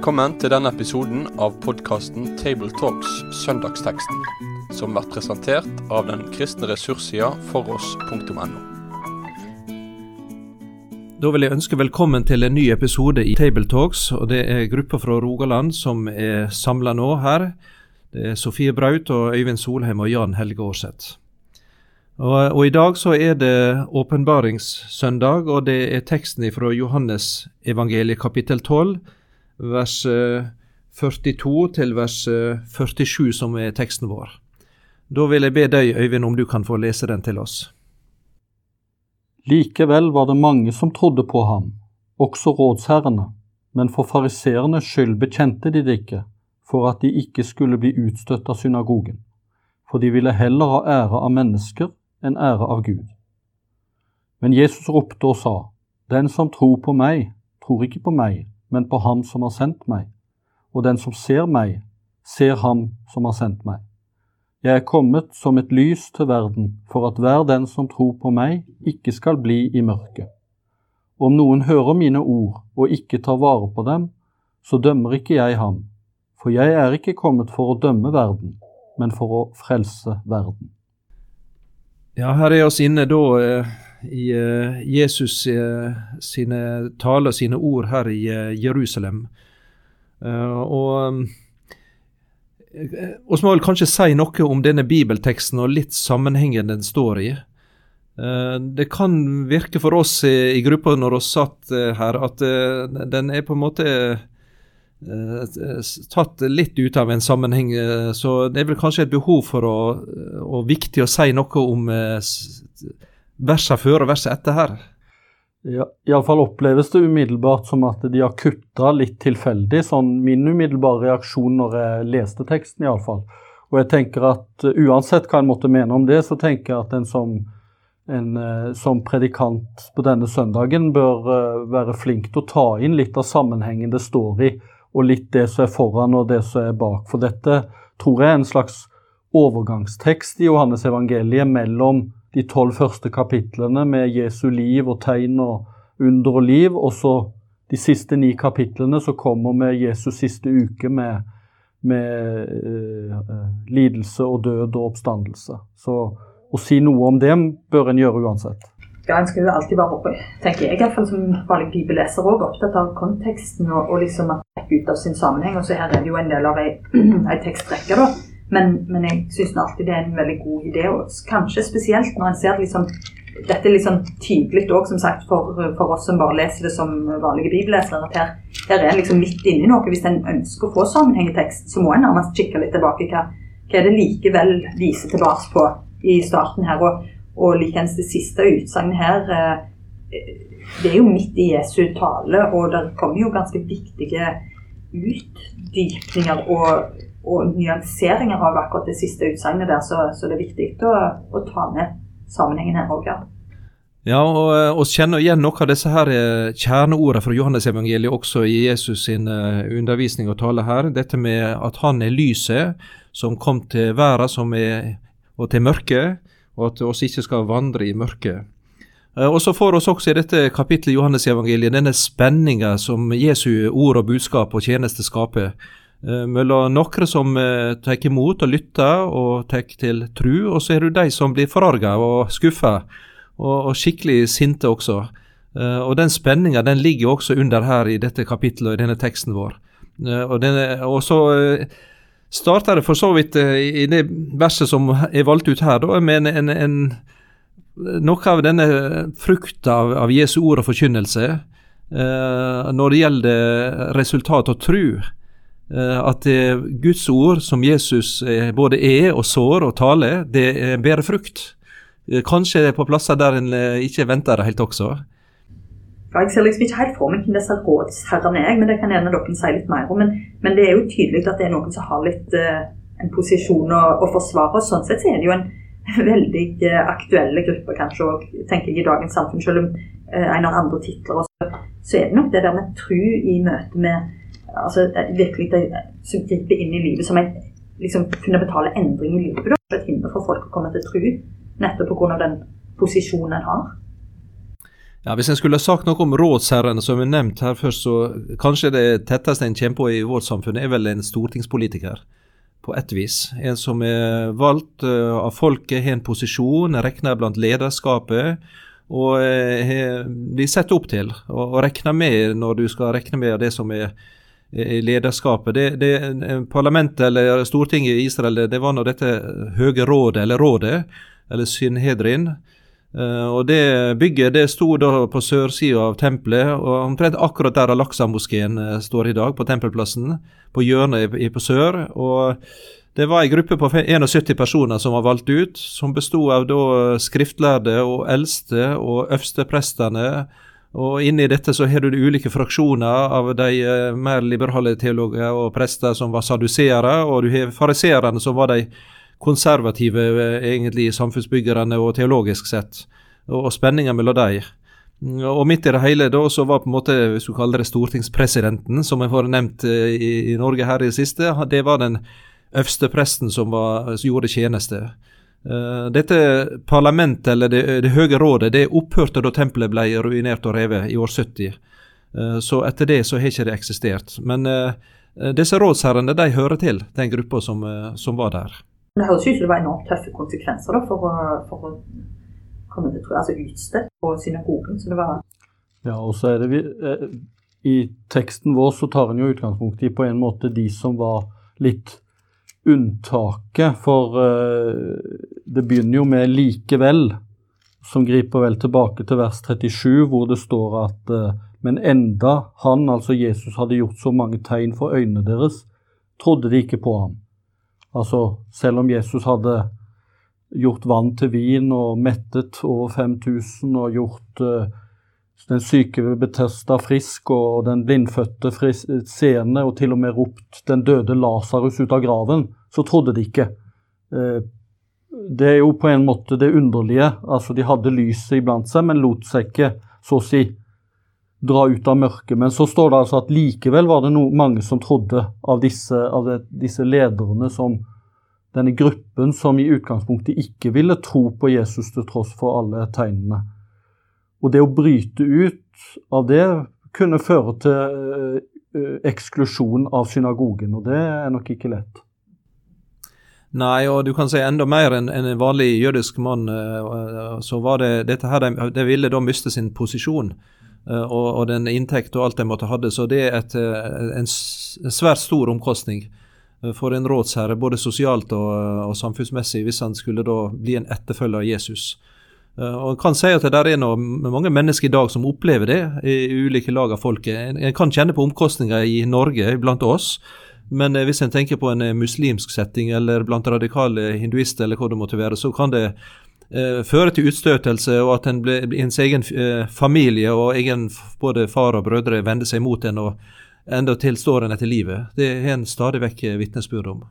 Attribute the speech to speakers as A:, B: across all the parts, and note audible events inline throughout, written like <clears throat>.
A: Velkommen til denne episoden av podkasten Tabletalks Søndagsteksten, som blir presentert av den kristne ressurssida foross.no.
B: Da vil jeg ønske velkommen til en ny episode i Tabletalks. og Det er grupper fra Rogaland som er samla nå her. Det er Sofie Braut og Øyvind Solheim og Jan Helge Aarseth. Og, og, I dag så er det åpenbaringssøndag, og det er teksten fra Johannes evangeliet kapittel 12, vers 42 eh, til vers 47 eh, som er teksten vår. Da vil jeg be deg, Øyvind, om du kan få lese den til oss.
C: Likevel var det mange som trodde på ham, også rådsherrene, men for fariseernes skyld bekjente de det ikke, for at de ikke skulle bli utstøtt av synagogen, for de ville heller ha ære av mennesker enn ære av Gud. Men Jesus ropte og sa, Den som tror på meg, tror ikke på meg, men på Ham som har sendt meg, og den som ser meg, ser Ham som har sendt meg. Jeg er kommet som et lys til verden, for at hver den som tror på meg, ikke skal bli i mørket. Om noen hører mine ord og ikke tar vare på dem, så dømmer ikke jeg ham, for jeg er ikke kommet for å dømme verden, men for å frelse verden.
B: Ja, her er oss inne da eh, i eh, Jesus eh, sine taler, sine ord her i eh, Jerusalem. Og vi må vel kanskje si noe om denne bibelteksten og litt sammenhengen den står i. Det kan virke for oss i, gruppa når vi satt her, at den er på en måte tatt litt ut av en sammenheng. Så det er vel kanskje et behov for å, og viktig å si noe om eh, versene før og verset etter her.
C: Ja, Iallfall oppleves det umiddelbart som at de har kutta litt tilfeldig. sånn Min umiddelbare reaksjon når jeg leste teksten, iallfall. Og jeg tenker at uansett hva en måtte mene om det, så tenker jeg at en som, en, som predikant på denne søndagen bør være flink til å ta inn litt av sammenhengen det står i og litt det som er foran og det som er bak. For dette tror jeg er en slags overgangstekst i Johannes evangeliet mellom de tolv første kapitlene med Jesu liv og tegn og under og liv, og så de siste ni kapitlene som kommer med Jesus siste uke med, med eh, lidelse og død og oppstandelse. Så å si noe om det bør en gjøre uansett
D: ja, en skal jo alltid være tenker jeg iallfall som vanlig bibelleser også, opptatt av konteksten og, og liksom at det ut av sin sammenheng. og så Her er det jo en del av ei, <clears throat> ei tekstrekke, da. Men, men jeg syns alltid det er en veldig god idé. og Kanskje spesielt når en ser det liksom, dette er sånn tydelig òg, som sagt, for, for, oss som bare leser det som vanlige bibellesere. at her, her er en liksom midt inni noe. Hvis en ønsker å få sammenheng tekst, så må en nærmest kikke litt tilbake. Hva, hva er det likevel viser tilbake på i starten her? og og likeens det siste utsagnet her eh, Det er jo midt i Jesu tale, og det kommer jo ganske viktige utdypninger og, og nyanseringer av akkurat det siste utsagnet der, så, så, det er viktig å, å ta med sammenhengen her òg. Ja.
B: Og eh, vi kjenner igjen noen av disse her eh, kjerneordene fra Johannes-evangeliet også i Jesus sin undervisning og tale her. Dette med at han er lyset som kom til verden er, og til mørket og at oss ikke skal vandre i mørket. Eh, og Så får oss også i dette kapittelet i Johannes-evangeliet denne spenninga som Jesu ord og budskap og tjeneste skaper, eh, mellom noen som eh, tar imot og lytter og tar til tru, og så er du de som blir forarga og skuffa, og, og, skikkelig sinte også. Og Den spenninga den ligger også under her i dette kapittelet og i denne teksten vår. Og, denne, og så starter det for så vidt eh, i det verset som er valgt ut her, da, med en, en, en, noe av denne frukta av, av Jesu ord og forkynnelse eh, når det gjelder resultat og tru. Eh, at Guds ord, som Jesus eh, både er og sår og taler, det bærer frukt. Eh, kanskje på plasser der en ikke venter det helt også.
D: Jeg ser liksom ikke helt for meg hvem disse rådsherrene er, men det kan gjerne dere si litt mer om. Men, men, det er jo tydelig at det er noen som har litt uh, en posisjon å, å, forsvare. og Sånn sett så er det jo en <laughs> veldig uh, aktuelle gruppe, kanskje òg, tenker jeg, i dagens samfunn. Selv om uh, en har andre titler. Også, så er det nok det der med tru i møte med altså virkelig det griper inn i livet, som en liksom fundamentale endring i livet. Da. Et hinder for folk å komme til tru, nettopp pga. den posisjonen en har.
B: Ja, Hvis en skulle sagt noe om rådsherrene som er nevnt her først, så kanskje det tetteste en kommer på i vårt samfunn, er vel en stortingspolitiker. På ett vis. En som er valgt uh, av folket, har en posisjon, regner blant lederskapet. Og uh, blir sett opp til og, og regner med når du skal regne med det som er lederskapet. Det, det, parlamentet eller Stortinget i Israel det, det var nå dette høye rådet, eller rådet, eller Synhedrin, Uh, og det Bygget det sto da på sørsida av tempelet, og omtrent akkurat der Al-Aqsa-moskeen står i dag, på Tempelplassen, på hjørnet i, på sør. og Det var ei gruppe på 71 personer som var valgt ut, som bestod av da skriftlærde og eldste og øversteprestene. Og inni dette så har du ulike fraksjoner av de uh, mer liberale teologer og prester som var saduseere, og du har fariseerne som var de konservative eh, egentlig samfunnsbyggerne og teologisk sett, og, og spenninga mellom dem. Og midt i det hele da så var på en måte, hvis du kaller det stortingspresidenten, som jeg har nevnt eh, i, i, Norge her i det siste, det var den øverste presten som, var, som gjorde tjeneste. Uh, dette parlamentet, eller det, det høye rådet, det opphørte da tempelet ble ruinert og revet i år 70. Uh, så etter det så har ikke det eksistert. Men uh, disse rådsherrene de hører til den gruppa som, som var der.
D: Det høres ut som det var enormt tøffe konsekvenser da, for, for å komme til altså utstøtt på synagogen. Så det var
C: Ja, og så er det vi, eh, I teksten vår så tar en jo utgangspunkt i på en måte de som var litt unntaket, for eh, det begynner jo med 'likevel', som griper vel tilbake til vers 37, hvor det står at eh, men enda han, altså Jesus, hadde gjort så mange tegn for øynene deres, trodde de ikke på ham. Altså, selv om Jesus hadde gjort vann til vin og mettet over 5000 og gjort den syke ved Betesta frisk og den blindfødte seende og til og med ropt den døde Lasarus ut av graven, så trodde de ikke. Uh, det er jo på en måte det underlige. Altså, de hadde lyset iblant seg, men lot seg ikke, så å si, dra ut av mørket. Men så står det altså at likevel var det no, mange som trodde av disse, av det, disse lederne som denne gruppen som i utgangspunktet ikke ville tro på Jesus til tross for alle tegnene. Og det å bryte ut av det kunne føre til uh, eksklusjon av synagogen, og det er nok ikke lett.
B: Nei, og du kan si enda mer enn en vanlig jødisk mann. Så var det dette her, de, de ville da miste sin posisjon. Eh, og, og, den inntekt og alt de måtte hadde. Så det er et, eh, en, svært stor omkostning eh, for en rådsherre, både sosialt og, og, samfunnsmessig, hvis han skulle da bli en etterfølger av Jesus. Og kan si at det er noe, mange mennesker i dag som opplever det i ulike lag av folket. En kan kjenne på omkostninger i Norge blant oss, men hvis en tenker på en muslimsk setting eller blant radikale hinduister eller hva det måtte være, så kan det eh, føre til utstøtelse, og at en blir, ens egen eh, familie og egen både far og brødre vender seg mot en og enda tilstår en etter livet. Det har en stadig vekk eh, vitnesbyrd om.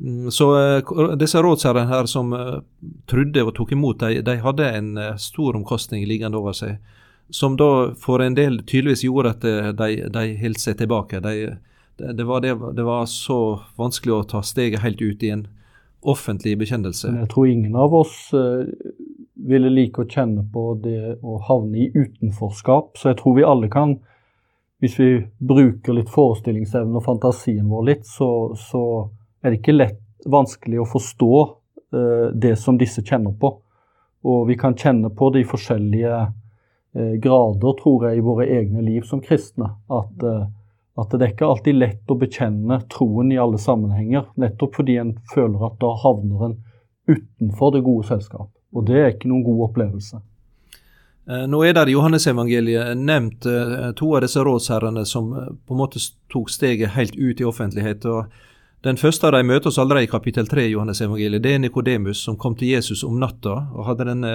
B: Mm, så eh, disse rådsherrene her som uh, trodde og tok imot, de, de hadde en uh, stor omkostning liggende over seg. Som da for en del tydeligvis gjorde at de, de holdt seg tilbake. De, det, var det, det, var så vanskelig å ta steget helt ut i en offentlig bekjennelse.
C: Jeg tror ingen av oss ville like å kjenne på det å havne i utenforskap. Så jeg tror vi alle kan, hvis vi bruker litt forestillingsevne og fantasien vår litt, så, så er det ikke lett vanskelig å forstå eh, det som disse kjenner på. Og vi kan kjenne på de forskjellige eh, grader, tror jeg, i våre egne liv som kristne. At at det er ikke alltid lett å bekjenne troen i alle sammenhenger, nettopp fordi en føler at da havner en utenfor det gode selskap. Og det er ikke noen god opplevelse.
B: Eh, nå er det i Johannesevangeliet nevnt eh, to av disse rådsherrene som eh, på en måte tok steget helt ut i offentlighet. og Den første av dem møter oss allerede i kapittel 3 i Johannes-evangeliet. Det er Nikodemus som kom til Jesus om natta og hadde denne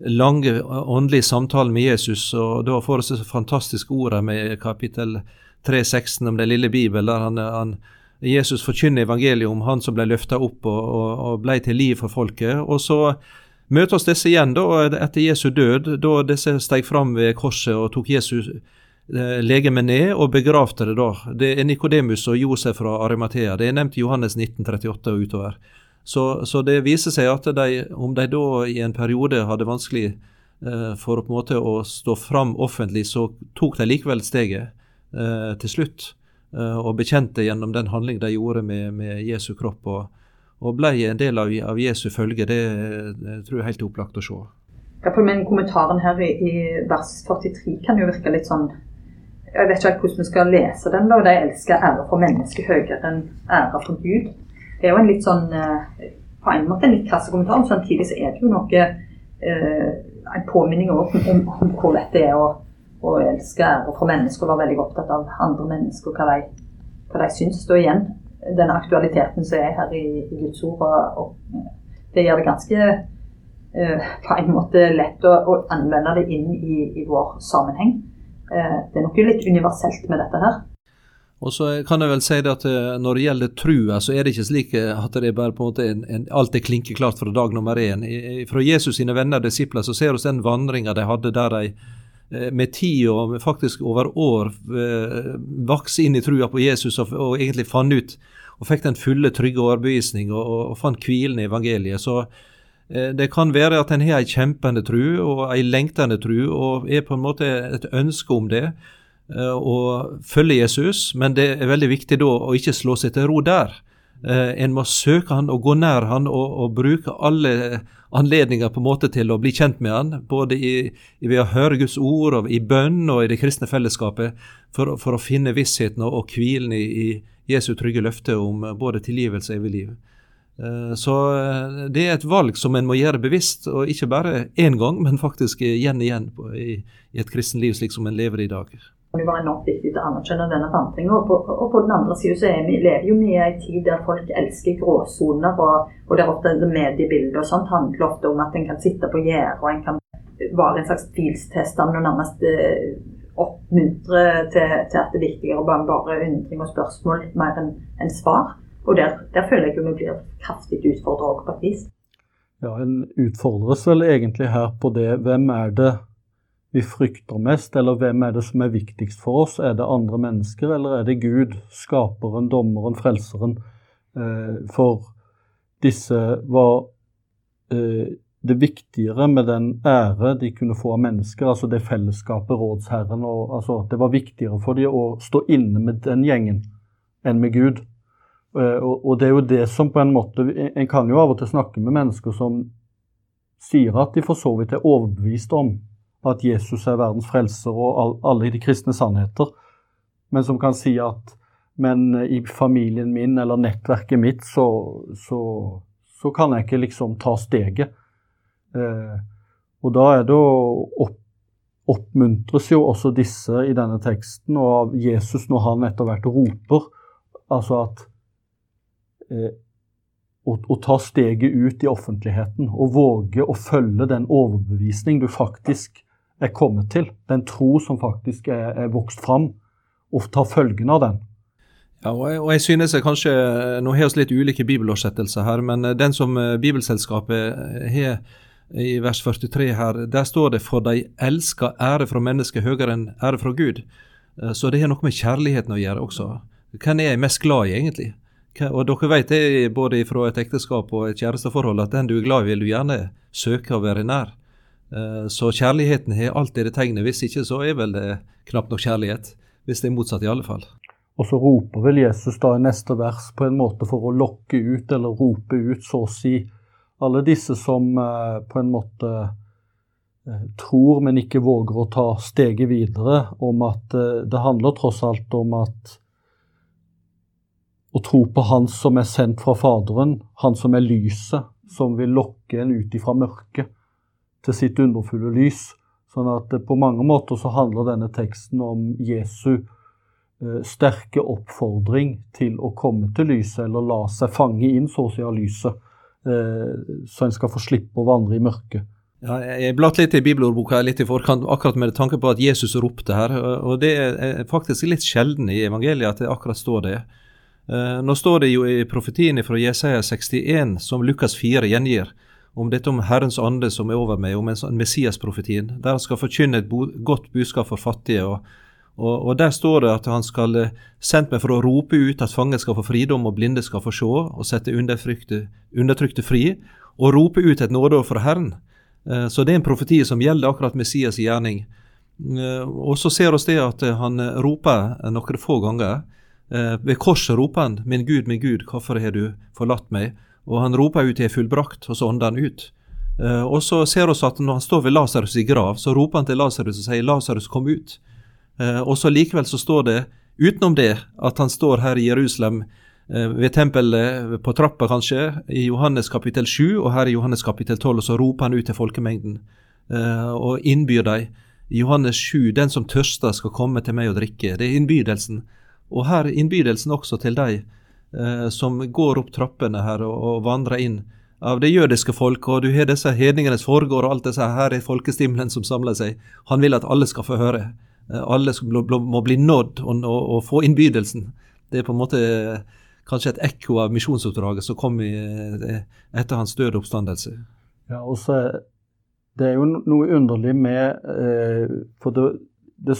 B: lange åndelige samtalen med Jesus. og Da får vi disse fantastiske ordene med kapittel 3 3.16 om den lille Bibelen, der han, han, Jesus forkynner evangeliet om han som ble løfta opp og, og, og, ble til liv for folket. Og så møter oss disse igjen da, etter Jesu død, da disse steg fram ved korset og tok Jesus eh, legemet ned og begravde det da. Det er Nikodemus og Josef fra Arimathea. Det er nevnt i Johannes 1938 og utover. Så, så, det viser seg at de, om de da i en periode hadde vanskelig for på en måte å stå fram offentlig, så tok de likevel steget til slutt. og bekjente gjennom den handling de gjorde med, med Jesu kropp. og og ble en del av, av Jesu følge. Det, det, tror jeg er helt opplagt å se.
D: Ja, men Kommentaren her i, i, vers 43 kan jo virke litt sånn Jeg vet ikke hvordan vi skal lese den. da, De elsker ære for mennesket høyere enn ære for Gud. Det er jo en litt sånn eh, på en måte en litt krass kommentar, men samtidig så er det jo noe eh, en påminning om, om, om, hvor det er å, å elske ære for mennesker og være veldig opptatt av andre mennesker og hva de, hva de syns. Da igjen den aktualiteten som er her i, i Guds ord. Og, og, det gjør det ganske på en måte lett å, å anvende det inn i, i vår sammenheng. Uh, det er noe litt universelt med dette her.
B: Og så kan jeg vel si det at eh, Når det gjelder trua, så er det ikke slik at det er bare på en måte en, en, alt er klinkeklart fra dag nummer én. Fra Jesus sine venner og disipler så ser vi den vandringa de hadde der de med tid og faktisk over år eh, vokste inn i trua på Jesus og, og egentlig fant ut og fikk den fulle, trygge overbevisning og, og, og fant hvilen i evangeliet. Så eh, det kan være at en har ei kjempende tru og ei lengtende tru, og er på en måte et ønske om det. Eh, å følge Jesus, men det er veldig viktig da å ikke slå seg til ro der. Eh, en må søke han og gå nær han og, og bruke alle anledninger på en måte til å bli kjent med han, både i, i ved å høre Guds ord og i bønn og i det kristne fellesskapet, for, for å finne vissheten og, og hvilen i, i Jesu trygge løfte om eh, både tilgivelse og evig liv. Eh, så eh, det er et valg som en må gjøre bevisst, og ikke bare én gang, men faktisk igjen igjen i, et kristen liv slik som en lever i dag.
D: Det var enormt viktig å anerkjenne denne vandringen. Og og på den andre siden så vi, lever jo vi i en tid der folk elsker gråsoner, og, og der ofte mediebildet og sånt handler ofte om at en kan sitte på gjerdet og en kan være en slags tvilstester og nærmest oppmuntre til, til, at det er viktigere bare, bare undring og spørsmål mer enn en svar. Og der, der, føler jeg jo vi blir kraftig utfordra på et vis.
C: Ja, En utfordres vel egentlig her på det hvem er det vi frykter mest, eller hvem er det som er viktigst for oss? Er det andre mennesker, eller er det Gud, skaperen, dommeren, frelseren? Eh, for disse var eh, det viktigere med den ære de kunne få av mennesker, altså det fellesskapet, rådsherren og, altså, Det var viktigere for dem å stå inne med den gjengen enn med Gud. Eh, og, det er jo det som på en måte En kan jo av og til snakke med mennesker som sier at de for så vidt er overbevist om at Jesus er verdens frelser og all, alle de kristne sannheter, men som kan si at men i familien min eller nettverket mitt så, så, så kan jeg ikke liksom ta steget. Eh, og da er det å opp, oppmuntres jo også disse i denne teksten, og av Jesus når han etter hvert roper, altså at eh, å, å, ta steget ut i offentligheten og våge å følge den overbevisning du faktisk er kommet til, den tro som faktisk er, er vokst fram, og ta følgen av den.
B: Ja, og jeg, og jeg synes jeg kanskje, Nå har vi litt ulike bibeloversettelser her, men den som Bibelselskapet har i vers 43 her, der står det 'for de elsker ære fra mennesket høyere enn ære fra Gud'. Eh, så det har noe med kjærligheten å gjøre også. Hvem er jeg mest glad i, egentlig? Og dere vet det både fra et ekteskap og et kjæresteforhold at den du er glad i, vil du gjerne søke å være nær. Eh, så kjærligheten har alltid det tegnet. Hvis ikke så er vel det knapt nok kjærlighet. Hvis det er motsatt, i alle fall.
C: Og så roper vel Jesus da i neste vers på en måte for å lokke ut, eller rope ut, så å si, alle disse som eh, på en måte eh, tror, men ikke våger å ta steget videre, om at det handler tross alt om at å tro på Han som er sendt fra Faderen, Han som er lyset, som vil lokke en ut ifra mørket til sitt underfulle lys. Sånn at på mange måter så handler denne teksten om Jesu sterke oppfordring til å komme til lyset, eller la seg fange inn så å si av lyset. Eh, så en skal få slippe å vandre i mørket.
B: Ja, jeg blatt litt i bibelordboka litt i forkant, akkurat med tanke på at Jesus ropte her. og Det er faktisk litt sjelden i evangeliet at det akkurat står det. Eh, nå står det jo i profetien fra Jesaja 61, som Lukas 4 gjengir, om dette om Herrens ande som er over meg, om en sånn Messias-profetien, der han skal forkynne et godt budskap for fattige og og, og Der står det at han skal eh, sendt meg for å rope ut at fanger skal få fridom og blinde skal få se, og sette undertrykte, fri, og rope ut et nådeår fra Herren. Eh, så det er en profeti som gjelder akkurat Messias' gjerning. Og så ser oss det at han roper noen få ganger. Ved korset roper han 'Min Gud, min Gud, hvorfor har du forlatt meg?' Og han roper ut 'Jeg er fullbrakt', og så ånder han ut. Og så ser vi at når han står ved Lasarus' i grav, så roper han til Lasarus og sier 'Lasarus, kom ut'. Og så likevel så står det utenom det at han står her i Jerusalem Eh, ved tempelet på trappa, kanskje, i Johannes kapittel 7, og her i Johannes kapittel 12, og så roper han ut til folkemengden eh, og innbyr dem. Johannes 7, den som tørster skal komme til meg og drikke. Det er innbydelsen. Og her er innbydelsen også til de eh, som går opp trappene her og, og, vandrer inn av det jødiske folk, og du har disse hedningenes foregård og alt disse her er folkestimlen som samler seg. Han vil at alle skal få høre. Alle må bli nådd og, og, og få innbydelsen. Det er på en måte kanskje et ekko av misjonsoppdraget som kom i, eh, etter hans døde oppstandelse.
C: Ja, og så Det er jo noe underlig med eh, For det, det,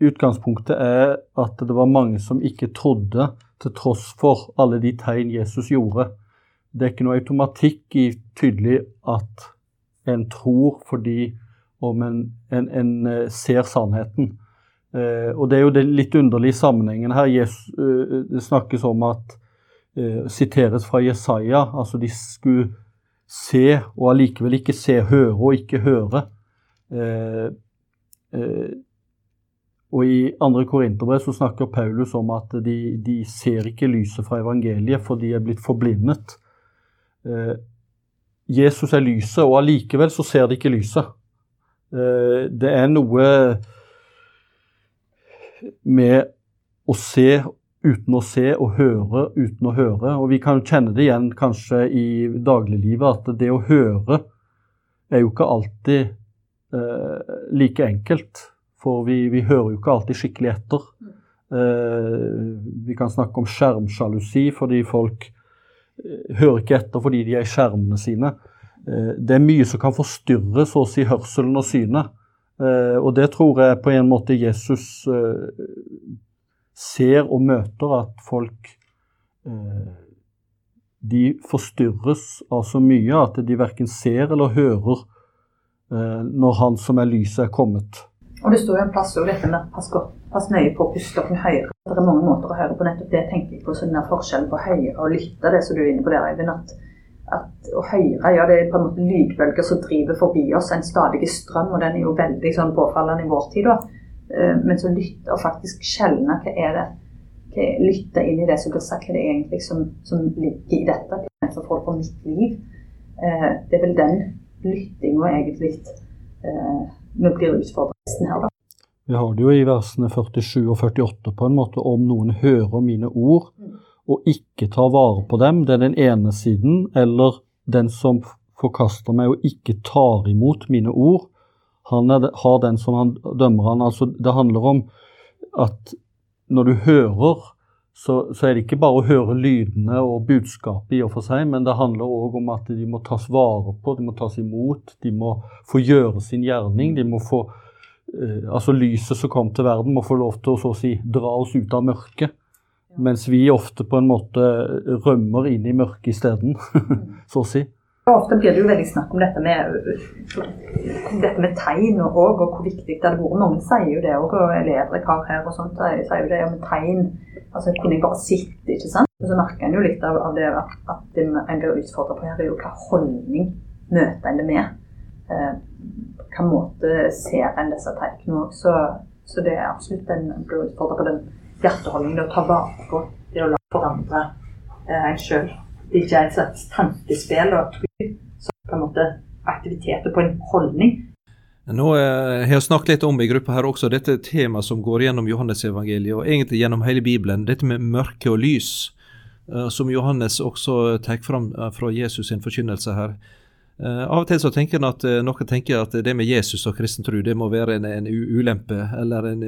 C: utgangspunktet er at det var mange som ikke trodde, til tross for alle de tegn Jesus gjorde. Det er ikke noe automatikk i tydelig at en tror fordi om en, en, en eh, ser sannheten. Eh, og Det er jo det litt underlige sammenhengen her. Jesus, eh, det snakkes om at eh, Siteres fra Jesaja. Altså de skulle se og allikevel ikke se, høre og ikke høre. Og I andre korinterbrev så snakker Paulus om at de, de, ser ikke lyset fra evangeliet, for de er blitt forblindet. Jesus er lyset, og allikevel så ser de ikke lyset. det er noe med å se uten å se og høre uten å høre. Og vi kan kjenne det igjen kanskje i dagliglivet at det å høre er jo ikke alltid eh, like enkelt. For vi, vi, hører jo ikke alltid skikkelig etter. Eh, vi kan snakke om skjermsjalusi fordi folk eh, hører ikke etter fordi de er i skjermene sine. Eh, det er mye som kan forstyrre så å si hørselen og synet. Eh, og det tror jeg på en måte Jesus ser og møter, at folk eh, de forstyrres av så mye at de verken ser eller hører når Han som er lyset, er kommet.
D: Og Det står jo en plass over dette med pass, pass nøye på å puste opp med høyre. Det er mange måter å høre på nettopp det. tenker jeg på, så den forskjellen på høyre og lytte, det som du er inne på der, Eivind. at at å høre ja, det er på en måte lydbølger som driver forbi oss, en stadig strøm, og den er jo veldig sånn påfallende i vår tid. da. Eh, men så lytte og faktisk skjelne hva er det hva Lytte inn i det som blir sagt, hva er det egentlig som, som ligger i dette. Hva er det som får på mitt liv? Eh, det er vel den lyttinga egentlig eh, vi blir utfordret her, da.
C: Vi har det jo i versene 47 og 48 på en måte om noen hører mine ord. Mm og ikke tar vare på dem, det er den ene siden, eller den som forkaster meg og ikke tar imot mine ord, han er, har den som han dømmer han. Altså, det handler om at når du hører, så, så, er det ikke bare å høre lydene og budskapet i og for seg, men det handler òg om at de må tas vare på, de må tas imot, de må få gjøre sin gjerning. de må få, eh, altså Lyset som kom til verden, må få lov til å så å si, dra oss ut av mørket. Mens vi ofte på en måte rømmer inn i mørket isteden, <laughs> så å si.
D: Ofte blir det jo veldig snakk om dette med, dette med tegn og, og hvor viktig det hadde vært. Mange sier jo det òg, og elever jeg har her og sånt sier jo det om tegn. Altså kunne jeg bare sitte, ikke sant. Og så merker en jo litt av, av det at, en blir utfordra på her, er jo hva holdning møter en det med. Eh, hva måte ser en disse tegnene òg. Så, så, det er absolutt en blir utfordra på den hjerteholdningen, det å ta vare på, det å la forandre eh, en sjøl. Det er ikke et slags tankespill og tro, så på en måte aktiviteter på en holdning.
B: Nå eh, har jeg snakket litt om i gruppa her også dette temaet som går gjennom Johannes-evangeliet, og egentlig gjennom hele Bibelen. Dette med mørke og lys, eh, som Johannes også tar fram eh, fra Jesus sin forkynnelse her. Av og til så tenker en at noen tenker at det med Jesus og kristen tro det må være en, en ulempe eller en,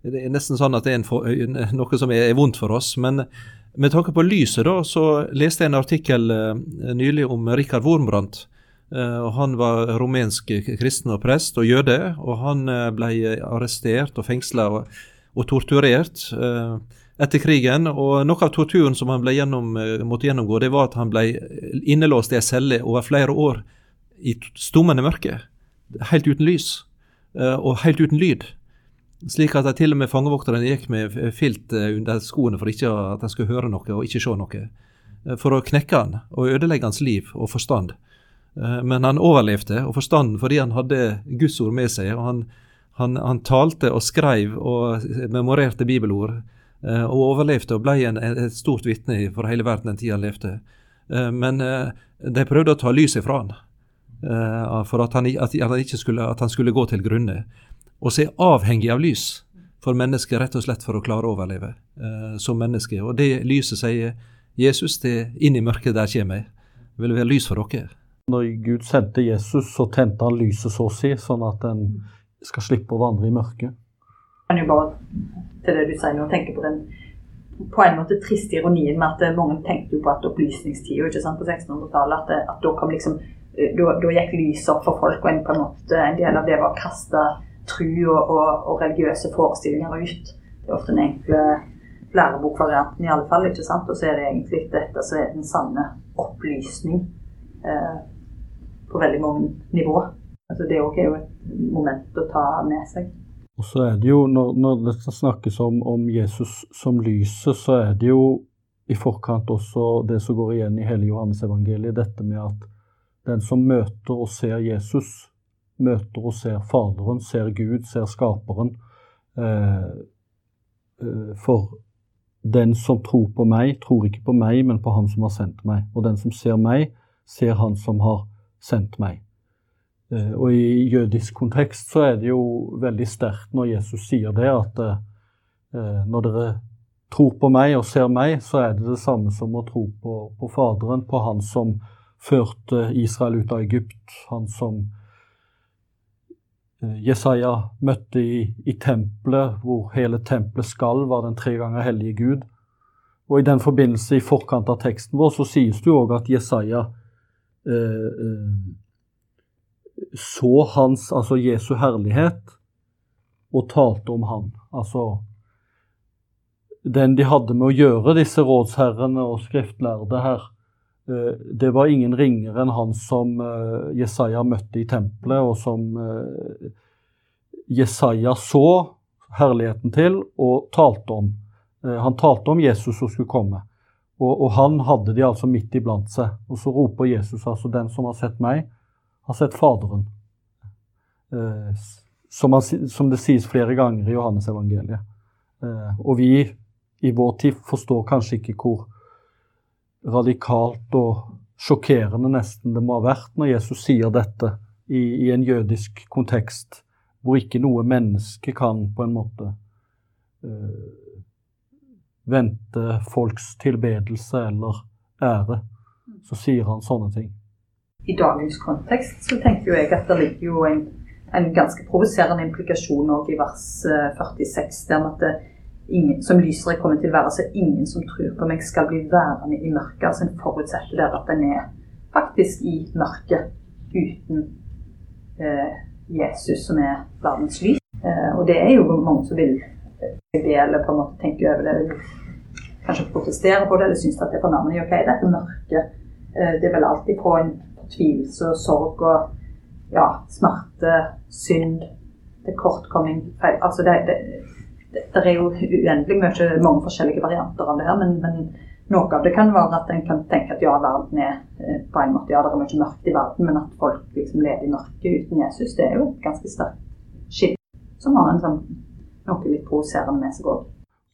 B: det er nesten sånn at det er for, noe som er, vondt for oss. Men med tanke på lyset, da, så leste jeg en artikkel uh, nylig om Rikard Wormbrandt. Uh, han var rumensk kristen og prest og jøde, og han uh, ble arrestert og fengsla og, og, torturert etter krigen. Og noe av torturen som han gjennom, måtte gjennomgå, det var at han ble innelåst i ei celle over flere år i stummende mørke, helt uten lys og helt uten lyd. Slik at til og med fangevokterne gikk med filt under skoene for ikke at de skulle høre noe og ikke se noe. For å knekke han og ødelegge hans liv og forstand. Men han overlevde, og forstanden fordi han hadde Guds ord med seg. og han, han, han talte og skrev og memorerte bibelord. Og overlevde og ble en, et stort vitne for hele verden den tida han levde. Men de prøvde å ta lyset fra han. For at han, at, han skulle, at han, skulle, gå til grunne. Og så er avhengig av lys for mennesket, rett og slett for å klare å overleve eh, som menneske. Og det lyset sier Jesus, det inn i mørket der kommer jeg. Det vil være lys for dere.
C: Når Gud sendte Jesus, så tente han lyset så å si, sånn at en skal slippe å vandre i mørket.
D: Jeg kan jo bare til det du sier nå, tenke på den på en måte triste ironien med at mange tenkte jo på at opplysningstida på 1600-tallet at, at da kom liksom Eh, da, da, gikk lyset opp for folk, og en, på en, måte, en del av det var å kaste tru og, og, og, religiøse forestillinger ut. Det er ofte den enkle lærebokvarianten, i alle fall. ikke sant? Og så er det egentlig dette som er den sanne opplysning eh, på veldig mange nivå. Altså Det òg er jo et moment å ta med seg.
C: Og så er det jo, Når, når det snakkes om, om Jesus som lyset, så er det jo i forkant også det som går igjen i hele Johannes evangeliet, dette med at den som møter og ser Jesus, møter og ser Faderen, ser Gud, ser Skaperen. Eh, eh, for den som tror på meg, tror ikke på meg, men på Han som har sendt meg. Og den som ser meg, ser Han som har sendt meg. Eh, og i jødisk kontekst så er det jo veldig sterkt når Jesus sier det, at når dere tror på meg og ser meg, så er det det samme som å tro på, på Faderen, på Han som førte Israel ut av Egypt. Han som Jesaja møtte i, i tempelet, hvor hele tempelet skal, var den tre ganger hellige Gud. Og i den forbindelse, i forkant av teksten vår, så sies det jo òg at Jesaja eh, eh, så hans, altså Jesu herlighet, og talte om han. Altså den de hadde med å gjøre, disse rådsherrene og skriftlærde her, Eh, det var ingen ringere enn han som eh, Jesaja møtte i tempelet, og som eh, Jesaja så herligheten til og talte om. Han talte om Jesus som skulle komme. Og, og, han hadde de altså midt iblant seg. Og så roper Jesus altså 'Den som har sett meg, har sett Faderen'. Som, han, som det sies flere ganger i Johannes evangeliet. Og vi i vår tid forstår kanskje ikke hvor radikalt og sjokkerende nesten det må ha vært når Jesus sier dette i, i en jødisk kontekst, hvor ikke noe menneske kan på en måte øh, vente folks tilbedelse eller ære. Så sier han sånne ting.
D: I dagens kontekst så tenker jeg at det ligger jo en, en ganske provoserende implikasjon i vers 46, eh, der at det, ingen, som lyser er kommet til å være, så ingen som tror på meg, skal bli værende i mørket. Altså En forutsetter der at en er faktisk i mørket uten eh, Jesus, som er verdens lys. Eh, og det er jo mange som vil be på en måte tenke over det, kanskje protestere på det, eller synes at det er fornærmende. Ok, dette mørket, eh, det er vel alltid på en fortvilelse og sorg og ja, smerte, synd, det kortkomming, feil. Altså det, det det er jo uendelig mye, mange forskjellige varianter av det her, men, men, noe av det kan være at en kan tenke at ja, verden er eh, på en måte, ja, det er mye mørkt i verden, men at folk liksom lever i mørket uten Jesus, det er jo et ganske sterkt skille som har en sånn, noe litt provoserende med seg òg.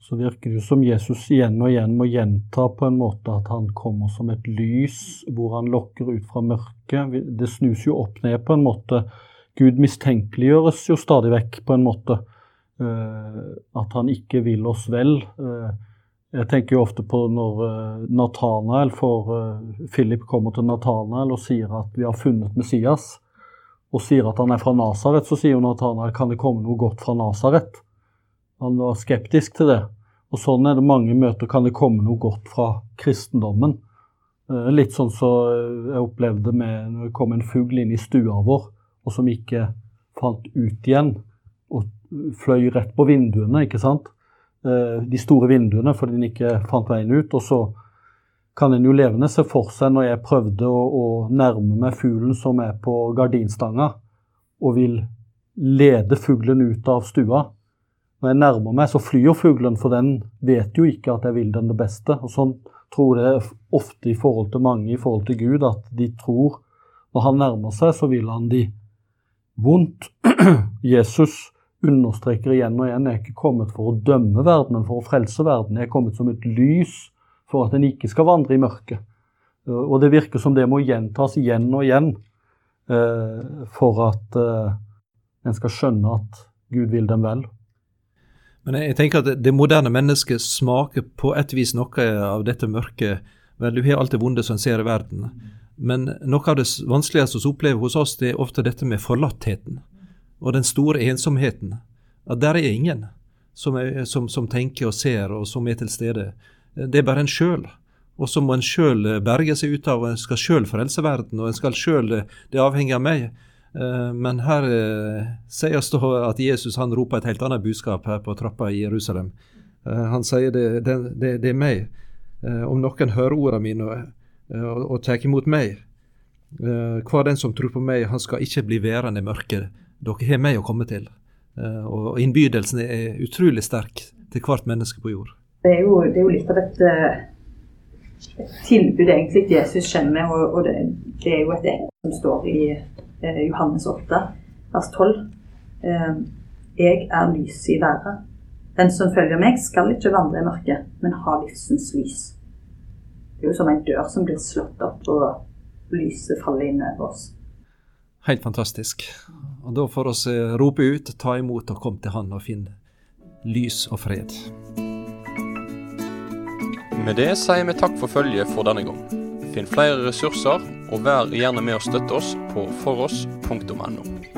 C: Så virker det jo som Jesus igjen og igjen må gjenta på en måte at han kommer som et lys hvor han lokker ut fra mørket. Det snus jo opp ned på en måte. Gud mistenkeliggjøres jo stadig vekk på en måte. Eh, at han ikke vil oss vel. Eh, jeg tenker jo ofte på når eh, Nathanael for Philip kommer til Nathanael og sier at vi har funnet Messias, og sier at han er fra Nasaret, så sier Nathanael kan det komme noe godt fra Nasaret? Han var skeptisk til det. Og sånn er det mange møter. Kan det komme noe godt fra kristendommen? Litt sånn som så jeg opplevde med når det kom en fugl inn i stua vår, og som ikke fant ut igjen. Og fløy rett på vinduene, ikke sant. Eh, de store vinduene fordi den ikke fant veien ut. Og så kan en jo levende se for seg når jeg prøvde å, å nærme meg fuglen som er på gardinstanga, og vil lede fuglen ut av stua. Når jeg nærmer meg, så flyr fuglen, for den vet jo ikke at jeg vil den det beste. Og Sånn tror jeg ofte i forhold til mange, i forhold til Gud, at de tror når han nærmer seg, så vil han de vondt. <clears throat> Jesus understreker igjen og igjen jeg er ikke kommet for å dømme verden, men for å frelse verden. Jeg er kommet som et lys for at en ikke skal vandre i mørket. Eh, og det virker som det må gjentas igjen og igjen eh, for at eh, en skal skjønne at Gud vil dem vel.
B: Men jeg tenker at det moderne mennesket smaker på et vis noe av dette mørket. Vel, du har alt det vonde som ser i verden. Men noe av det vanskeligste vi opplever hos oss, det er ofte dette med forlattheten. Og den store ensomheten. At der er ingen som, er, som, som tenker og ser, og som er til stede. Det er bare en sjøl. Og så må en sjøl eh, berge seg ut av, og en skal sjøl frelse verden, og en skal sjøl eh, Det avhenger av meg. Eh, men her sier det at Jesus han roper et helt annet budskap her på trappa i Jerusalem. Han sier det, det, det, det er meg. Om noen hører ordene mine og, og, og tar imot meg, hver den som tror på meg, han skal ikke bli værende i mørket. Dere har meg å komme til. Og innbydelsen er utrolig sterk til hvert menneske på jord.
D: Det er jo, det er jo litt av et, eh, et, tilbud egentlig Jesus kommer og, og det, det, er jo et ord som står i eh, Johannes 8, vers 12. Eh, jeg er lyset i været. Den som følger meg, skal ikke vandre i mørket, men ha livsens lys. Det er jo som en dør som blir slått opp, og lyset faller inn over oss.
B: Helt fantastisk. Og Da får vi eh, rope ut, ta imot og kom til Han og finne lys og fred.
A: Med det sier vi takk for følget for denne gang. Finn flere ressurser, og vær gjerne med å støtte oss på foross.no.